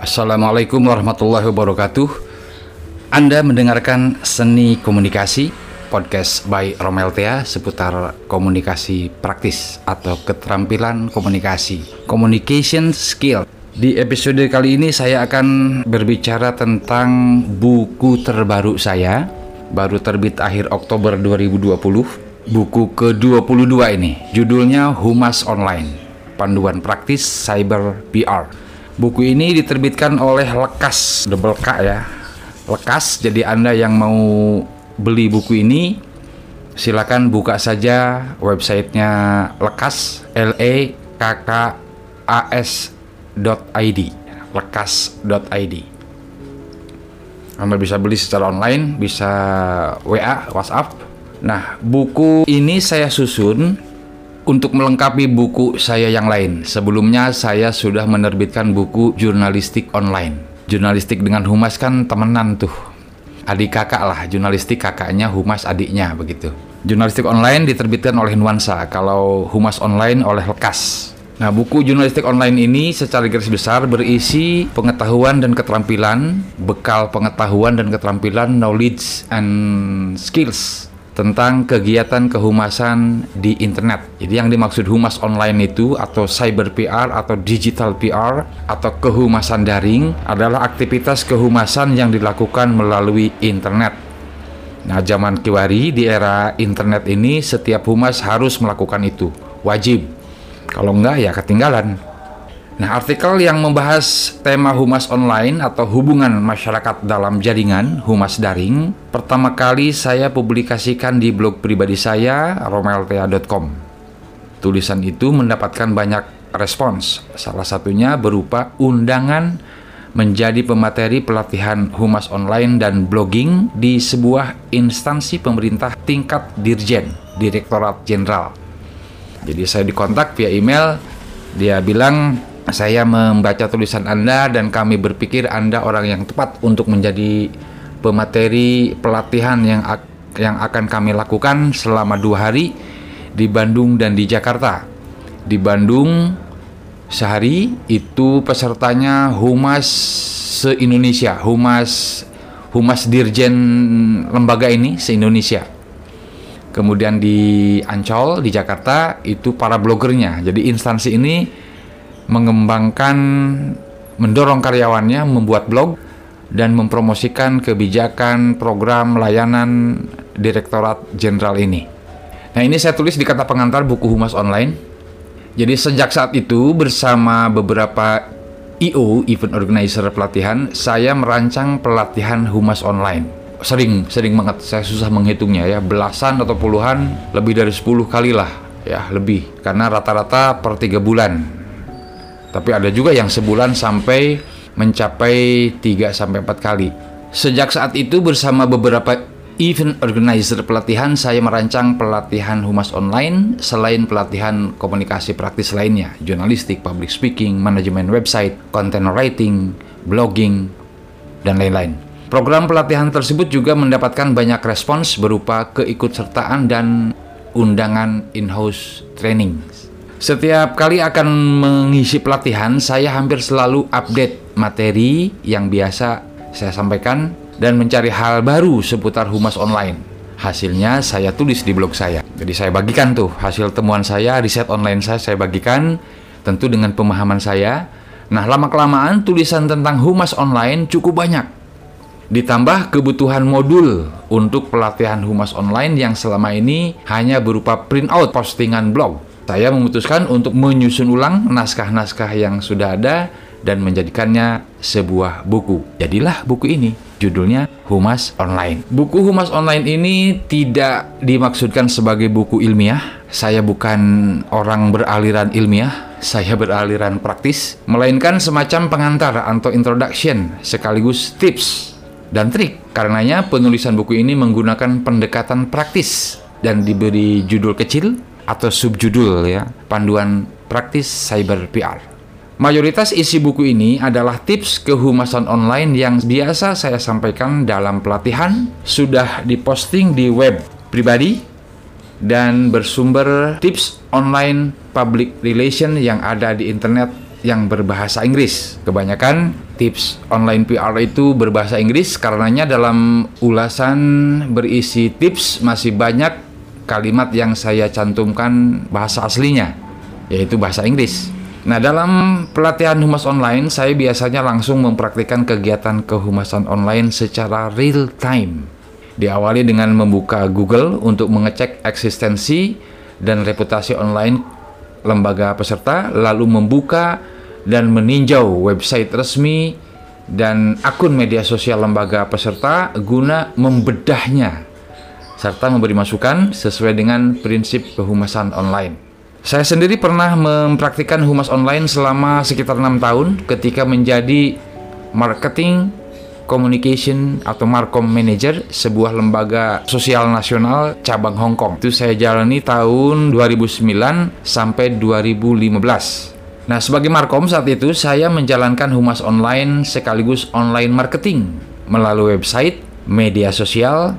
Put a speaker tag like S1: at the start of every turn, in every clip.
S1: Assalamualaikum warahmatullahi wabarakatuh. Anda mendengarkan Seni Komunikasi podcast by Romeltea seputar komunikasi praktis atau keterampilan komunikasi, communication skill. Di episode kali ini saya akan berbicara tentang buku terbaru saya, baru terbit akhir Oktober 2020. Buku ke-22 ini, judulnya Humas Online, Panduan Praktis Cyber PR. Buku ini diterbitkan oleh Lekas, double K ya. Lekas, jadi Anda yang mau beli buku ini silakan buka saja websitenya Lekas L E K K A S .id lekas.id Anda bisa beli secara online, bisa WA, WhatsApp. Nah, buku ini saya susun untuk melengkapi buku saya yang lain, sebelumnya saya sudah menerbitkan buku jurnalistik online. Jurnalistik dengan humas kan temenan tuh. Adik kakak lah, jurnalistik kakaknya, humas adiknya begitu. Jurnalistik online diterbitkan oleh Nuansa, kalau humas online oleh Lekas. Nah, buku jurnalistik online ini secara garis besar berisi pengetahuan dan keterampilan, bekal pengetahuan dan keterampilan, knowledge and skills tentang kegiatan kehumasan di internet. Jadi yang dimaksud humas online itu atau cyber PR atau digital PR atau kehumasan daring adalah aktivitas kehumasan yang dilakukan melalui internet. Nah, zaman kiwari di era internet ini setiap humas harus melakukan itu, wajib. Kalau enggak ya ketinggalan. Nah, artikel yang membahas tema humas online atau hubungan masyarakat dalam jaringan humas daring pertama kali saya publikasikan di blog pribadi saya romeltea.com. Tulisan itu mendapatkan banyak respons, salah satunya berupa undangan menjadi pemateri pelatihan humas online dan blogging di sebuah instansi pemerintah tingkat dirjen, Direktorat Jenderal. Jadi saya dikontak via email, dia bilang saya membaca tulisan Anda dan kami berpikir Anda orang yang tepat untuk menjadi pemateri pelatihan yang yang akan kami lakukan selama dua hari di Bandung dan di Jakarta. Di Bandung sehari itu pesertanya humas se-Indonesia, humas humas dirjen lembaga ini se-Indonesia. Kemudian di Ancol di Jakarta itu para blogernya. Jadi instansi ini mengembangkan mendorong karyawannya membuat blog dan mempromosikan kebijakan program layanan Direktorat Jenderal ini. Nah, ini saya tulis di kata pengantar buku Humas Online. Jadi sejak saat itu bersama beberapa IO, event organizer pelatihan, saya merancang pelatihan Humas Online. Sering, sering banget saya susah menghitungnya ya, belasan atau puluhan, lebih dari 10 kali lah ya, lebih. Karena rata-rata per tiga bulan tapi ada juga yang sebulan sampai mencapai 3 sampai 4 kali. Sejak saat itu bersama beberapa event organizer pelatihan saya merancang pelatihan humas online selain pelatihan komunikasi praktis lainnya, jurnalistik, public speaking, manajemen website, content writing, blogging, dan lain-lain. Program pelatihan tersebut juga mendapatkan banyak respons berupa keikutsertaan dan undangan in-house training setiap kali akan mengisi pelatihan, saya hampir selalu update materi yang biasa saya sampaikan dan mencari hal baru seputar humas online. Hasilnya saya tulis di blog saya. Jadi saya bagikan tuh hasil temuan saya, riset online saya saya bagikan tentu dengan pemahaman saya. Nah, lama-kelamaan tulisan tentang humas online cukup banyak. Ditambah kebutuhan modul untuk pelatihan humas online yang selama ini hanya berupa print out postingan blog saya memutuskan untuk menyusun ulang naskah-naskah yang sudah ada dan menjadikannya sebuah buku. Jadilah buku ini. Judulnya Humas Online. Buku Humas Online ini tidak dimaksudkan sebagai buku ilmiah. Saya bukan orang beraliran ilmiah, saya beraliran praktis, melainkan semacam pengantar atau introduction sekaligus tips dan trik. Karenanya penulisan buku ini menggunakan pendekatan praktis dan diberi judul kecil atau subjudul ya, panduan praktis cyber PR. Mayoritas isi buku ini adalah tips kehumasan online yang biasa saya sampaikan dalam pelatihan, sudah diposting di web pribadi, dan bersumber tips online public relation yang ada di internet yang berbahasa Inggris. Kebanyakan tips online PR itu berbahasa Inggris karenanya dalam ulasan berisi tips masih banyak kalimat yang saya cantumkan bahasa aslinya, yaitu bahasa Inggris. Nah, dalam pelatihan humas online, saya biasanya langsung mempraktikkan kegiatan kehumasan online secara real time. Diawali dengan membuka Google untuk mengecek eksistensi dan reputasi online lembaga peserta, lalu membuka dan meninjau website resmi dan akun media sosial lembaga peserta guna membedahnya serta memberi masukan sesuai dengan prinsip kehumasan online. Saya sendiri pernah mempraktikkan humas online selama sekitar enam tahun ketika menjadi marketing communication atau markom manager sebuah lembaga sosial nasional cabang Hong Kong. Itu saya jalani tahun 2009 sampai 2015. Nah, sebagai markom saat itu saya menjalankan humas online sekaligus online marketing melalui website, media sosial,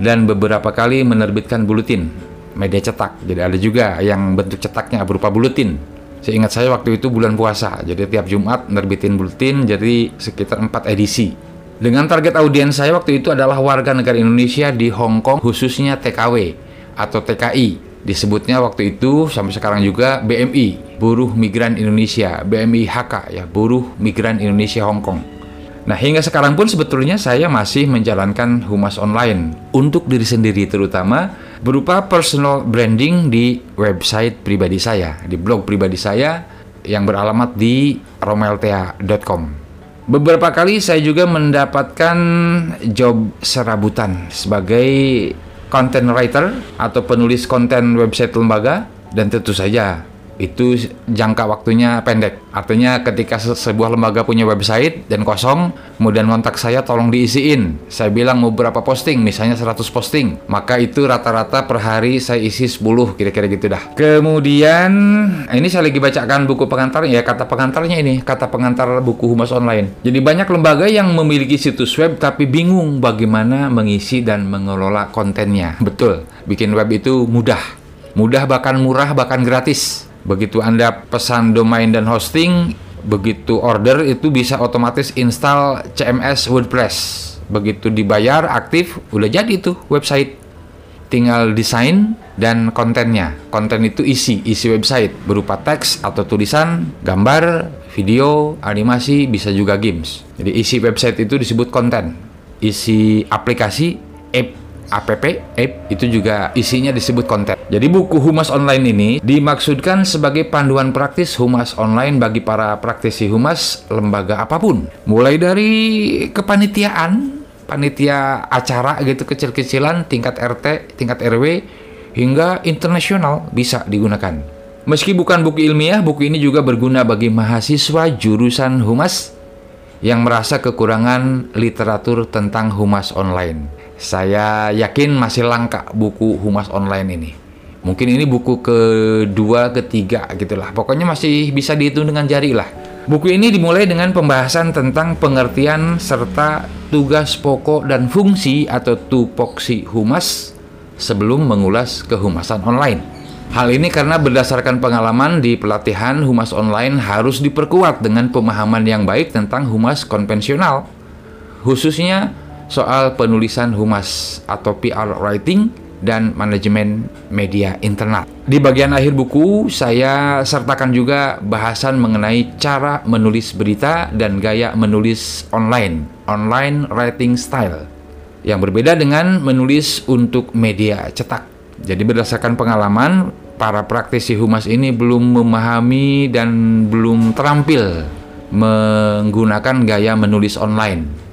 S1: dan beberapa kali menerbitkan buletin media cetak. Jadi ada juga yang bentuk cetaknya berupa buletin. Seingat saya waktu itu bulan puasa, jadi tiap Jumat nerbitin buletin jadi sekitar 4 edisi. Dengan target audiens saya waktu itu adalah warga negara Indonesia di Hong Kong khususnya TKW atau TKI. Disebutnya waktu itu sampai sekarang juga BMI, Buruh Migran Indonesia, BMI HK ya, Buruh Migran Indonesia Hong Kong. Nah, hingga sekarang pun sebetulnya saya masih menjalankan humas online untuk diri sendiri terutama berupa personal branding di website pribadi saya, di blog pribadi saya yang beralamat di romeltea.com. Beberapa kali saya juga mendapatkan job serabutan sebagai content writer atau penulis konten website lembaga dan tentu saja itu jangka waktunya pendek. Artinya ketika sebuah lembaga punya website dan kosong, kemudian kontak saya tolong diisiin. Saya bilang mau berapa posting, misalnya 100 posting. Maka itu rata-rata per hari saya isi 10, kira-kira gitu dah. Kemudian, ini saya lagi bacakan buku pengantar, ya kata pengantarnya ini, kata pengantar buku Humas Online. Jadi banyak lembaga yang memiliki situs web tapi bingung bagaimana mengisi dan mengelola kontennya. Betul, bikin web itu mudah. Mudah bahkan murah bahkan gratis Begitu Anda pesan domain dan hosting, begitu order itu bisa otomatis install CMS WordPress. Begitu dibayar aktif, udah jadi tuh website. Tinggal desain dan kontennya. Konten itu isi, isi website berupa teks atau tulisan, gambar, video, animasi, bisa juga games. Jadi isi website itu disebut konten. Isi aplikasi, app app, app itu juga isinya disebut konten. Jadi buku humas online ini dimaksudkan sebagai panduan praktis humas online bagi para praktisi humas lembaga apa pun. Mulai dari kepanitiaan, panitia acara gitu kecil-kecilan, tingkat RT, tingkat RW, hingga internasional bisa digunakan. Meski bukan buku ilmiah, buku ini juga berguna bagi mahasiswa jurusan humas yang merasa kekurangan literatur tentang humas online. Saya yakin masih langka buku humas online ini. Mungkin ini buku kedua, ketiga gitulah. Pokoknya masih bisa dihitung dengan jari lah. Buku ini dimulai dengan pembahasan tentang pengertian serta tugas pokok dan fungsi atau tupoksi humas sebelum mengulas kehumasan online. Hal ini karena berdasarkan pengalaman di pelatihan humas online harus diperkuat dengan pemahaman yang baik tentang humas konvensional, khususnya soal penulisan humas atau PR writing dan manajemen media internal. Di bagian akhir buku, saya sertakan juga bahasan mengenai cara menulis berita dan gaya menulis online, online writing style, yang berbeda dengan menulis untuk media cetak. Jadi berdasarkan pengalaman, para praktisi humas ini belum memahami dan belum terampil menggunakan gaya menulis online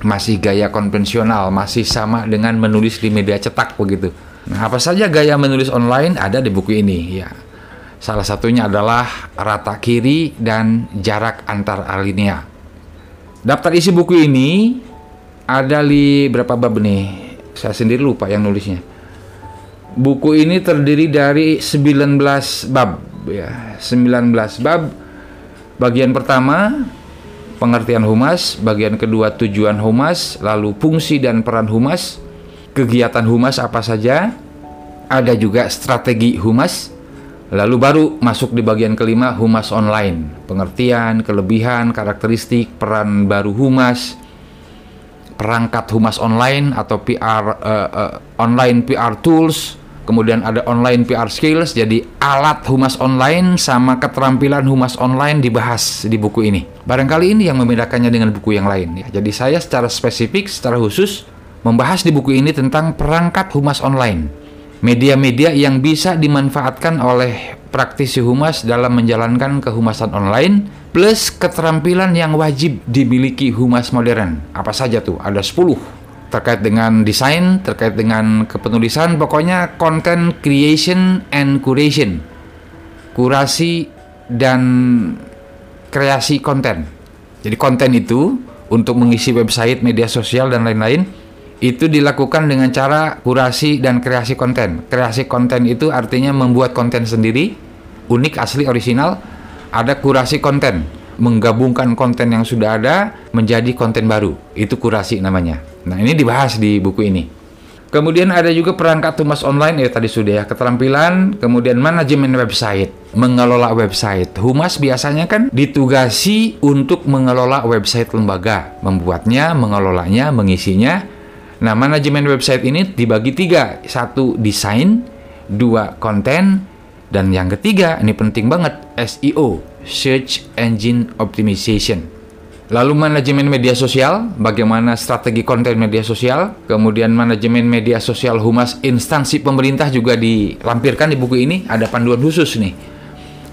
S1: masih gaya konvensional, masih sama dengan menulis di media cetak begitu. Nah, apa saja gaya menulis online ada di buku ini ya. Salah satunya adalah rata kiri dan jarak antar alinea. Daftar isi buku ini ada di berapa bab nih? Saya sendiri lupa yang nulisnya. Buku ini terdiri dari 19 bab ya, 19 bab. Bagian pertama pengertian humas, bagian kedua tujuan humas, lalu fungsi dan peran humas, kegiatan humas apa saja, ada juga strategi humas, Lalu baru masuk di bagian kelima humas online, pengertian, kelebihan, karakteristik, peran baru humas, perangkat humas online atau PR uh, uh, online PR tools, kemudian ada online PR skills, jadi alat humas online sama keterampilan humas online dibahas di buku ini. Barangkali ini yang membedakannya dengan buku yang lain ya. Jadi saya secara spesifik, secara khusus membahas di buku ini tentang perangkat humas online media-media yang bisa dimanfaatkan oleh praktisi humas dalam menjalankan kehumasan online plus keterampilan yang wajib dimiliki humas modern. Apa saja tuh? Ada 10 terkait dengan desain, terkait dengan kepenulisan, pokoknya content creation and curation. Kurasi dan kreasi konten. Jadi konten itu untuk mengisi website, media sosial dan lain-lain itu dilakukan dengan cara kurasi dan kreasi konten. Kreasi konten itu artinya membuat konten sendiri, unik, asli, original. Ada kurasi konten, menggabungkan konten yang sudah ada menjadi konten baru. Itu kurasi namanya. Nah, ini dibahas di buku ini. Kemudian ada juga perangkat humas online, ya tadi sudah ya, keterampilan, kemudian manajemen website, mengelola website. Humas biasanya kan ditugasi untuk mengelola website lembaga, membuatnya, mengelolanya, mengisinya, Nah, manajemen website ini dibagi tiga. Satu, desain. Dua, konten. Dan yang ketiga, ini penting banget, SEO, Search Engine Optimization. Lalu manajemen media sosial, bagaimana strategi konten media sosial, kemudian manajemen media sosial humas instansi pemerintah juga dilampirkan di buku ini, ada panduan khusus nih.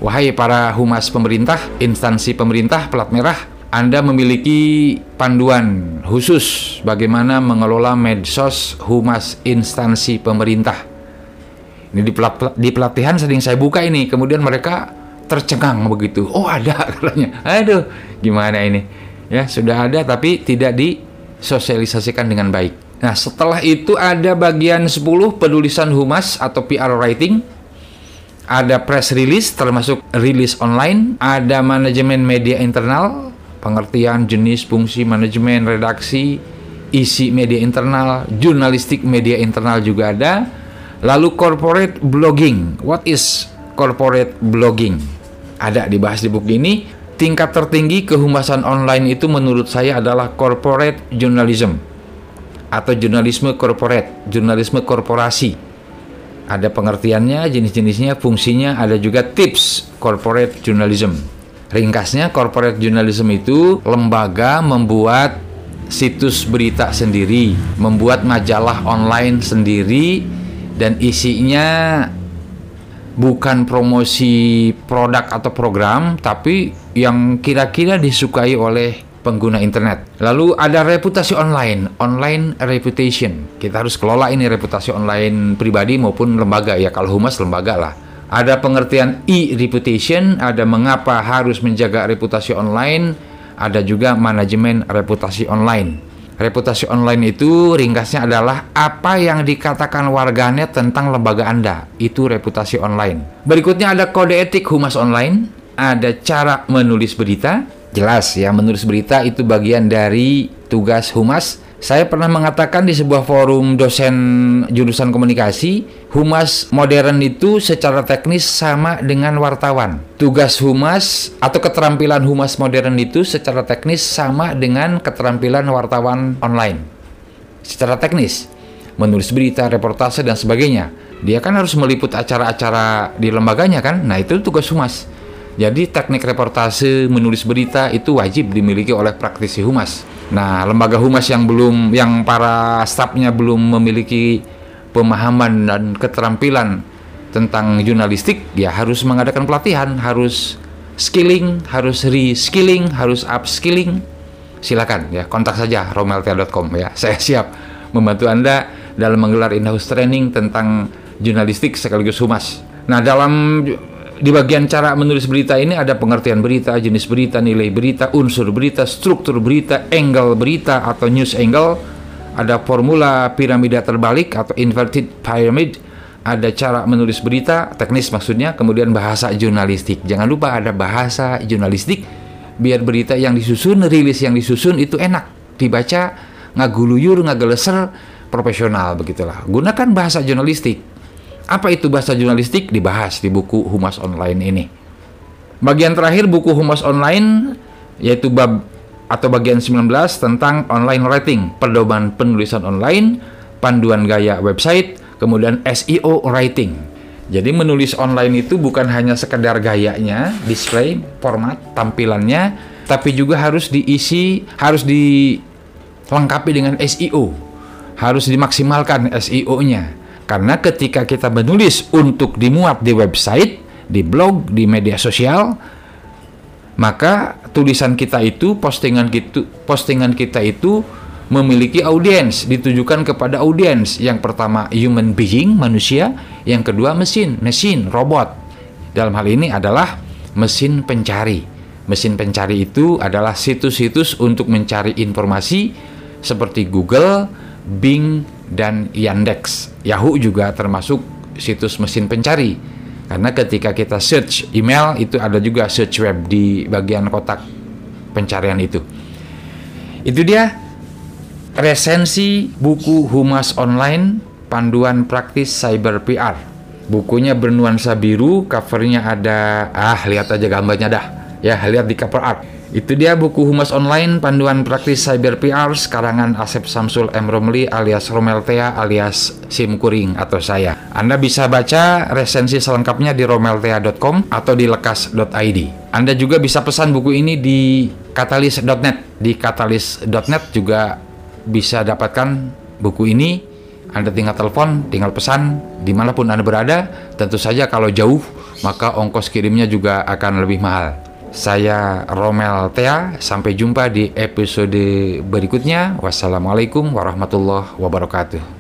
S1: Wahai para humas pemerintah, instansi pemerintah, pelat merah, anda memiliki panduan khusus bagaimana mengelola medsos humas instansi pemerintah. Ini di, pelat, di pelatihan sering saya buka ini, kemudian mereka tercengang begitu. Oh ada katanya. Aduh, gimana ini? Ya sudah ada tapi tidak disosialisasikan dengan baik. Nah setelah itu ada bagian 10 penulisan humas atau PR writing ada press release termasuk rilis online, ada manajemen media internal, pengertian jenis fungsi manajemen redaksi, isi media internal, jurnalistik media internal juga ada. Lalu corporate blogging. What is corporate blogging? Ada dibahas di buku ini. Tingkat tertinggi kehumasan online itu menurut saya adalah corporate journalism atau jurnalisme corporate, jurnalisme korporasi. Ada pengertiannya, jenis-jenisnya, fungsinya, ada juga tips corporate journalism. Ringkasnya, corporate journalism itu lembaga membuat situs berita sendiri, membuat majalah online sendiri, dan isinya bukan promosi produk atau program, tapi yang kira-kira disukai oleh pengguna internet. Lalu ada reputasi online, online reputation. Kita harus kelola ini reputasi online pribadi maupun lembaga ya. Kalau humas lembaga lah ada pengertian e-reputation, ada mengapa harus menjaga reputasi online, ada juga manajemen reputasi online. Reputasi online itu ringkasnya adalah apa yang dikatakan warganet tentang lembaga Anda. Itu reputasi online. Berikutnya ada kode etik humas online, ada cara menulis berita. Jelas ya, menulis berita itu bagian dari tugas humas saya pernah mengatakan di sebuah forum dosen jurusan komunikasi, humas modern itu secara teknis sama dengan wartawan. Tugas humas atau keterampilan humas modern itu secara teknis sama dengan keterampilan wartawan online. Secara teknis, menulis berita, reportase dan sebagainya. Dia kan harus meliput acara-acara di lembaganya kan? Nah, itu tugas humas. Jadi teknik reportase, menulis berita itu wajib dimiliki oleh praktisi humas. Nah, lembaga humas yang belum yang para stafnya belum memiliki pemahaman dan keterampilan tentang jurnalistik, ya harus mengadakan pelatihan, harus skilling, harus reskilling, harus upskilling. Silakan ya, kontak saja romeltia.com ya. Saya siap membantu Anda dalam menggelar in-house training tentang jurnalistik sekaligus humas. Nah, dalam di bagian cara menulis berita ini ada pengertian berita, jenis berita, nilai berita, unsur berita, struktur berita, angle berita atau news angle, ada formula piramida terbalik atau inverted pyramid, ada cara menulis berita, teknis maksudnya, kemudian bahasa jurnalistik. Jangan lupa ada bahasa jurnalistik biar berita yang disusun, rilis yang disusun itu enak dibaca, ngaguluyur, ngageleser, profesional begitulah. Gunakan bahasa jurnalistik Apa itu bahasa jurnalistik dibahas di buku Humas Online ini. Bagian terakhir buku Humas Online yaitu bab atau bagian 19 tentang online writing, pedoman penulisan online, panduan gaya website, kemudian SEO writing. Jadi menulis online itu bukan hanya sekedar gayanya, display, format, tampilannya, tapi juga harus diisi, harus dilengkapi dengan SEO. Harus dimaksimalkan SEO-nya. Karena ketika kita menulis untuk dimuat di website, di blog, di media sosial, maka tulisan kita itu, postingan kita, postingan kita itu memiliki audiens, ditujukan kepada audiens. Yang pertama human being, manusia, yang kedua mesin, mesin, robot. Dalam hal ini adalah mesin pencari. Mesin pencari itu adalah situs-situs untuk mencari informasi seperti Google, Bing, dan Yandex. Yahoo juga termasuk situs mesin pencari. Karena ketika kita search email itu ada juga search web di bagian kotak pencarian itu. Itu dia resensi buku Humas Online Panduan Praktis Cyber PR. Bukunya bernuansa biru, covernya ada ah lihat aja gambarnya dah. Ya, lihat di cover art. Itu dia buku Humas Online Panduan Praktis Cyber PR karangan Asep Samsul M. Romli alias Romeltea alias Sim Kuring atau saya. Anda bisa baca resensi selengkapnya di romeltea.com atau di lekas.id. Anda juga bisa pesan buku ini di katalis.net. Di katalis.net juga bisa dapatkan buku ini. Anda tinggal telepon, tinggal pesan di mana pun Anda berada. Tentu saja kalau jauh maka ongkos kirimnya juga akan lebih mahal. Saya Romel Tea, sampai jumpa di episode berikutnya. Wassalamualaikum warahmatullahi wabarakatuh.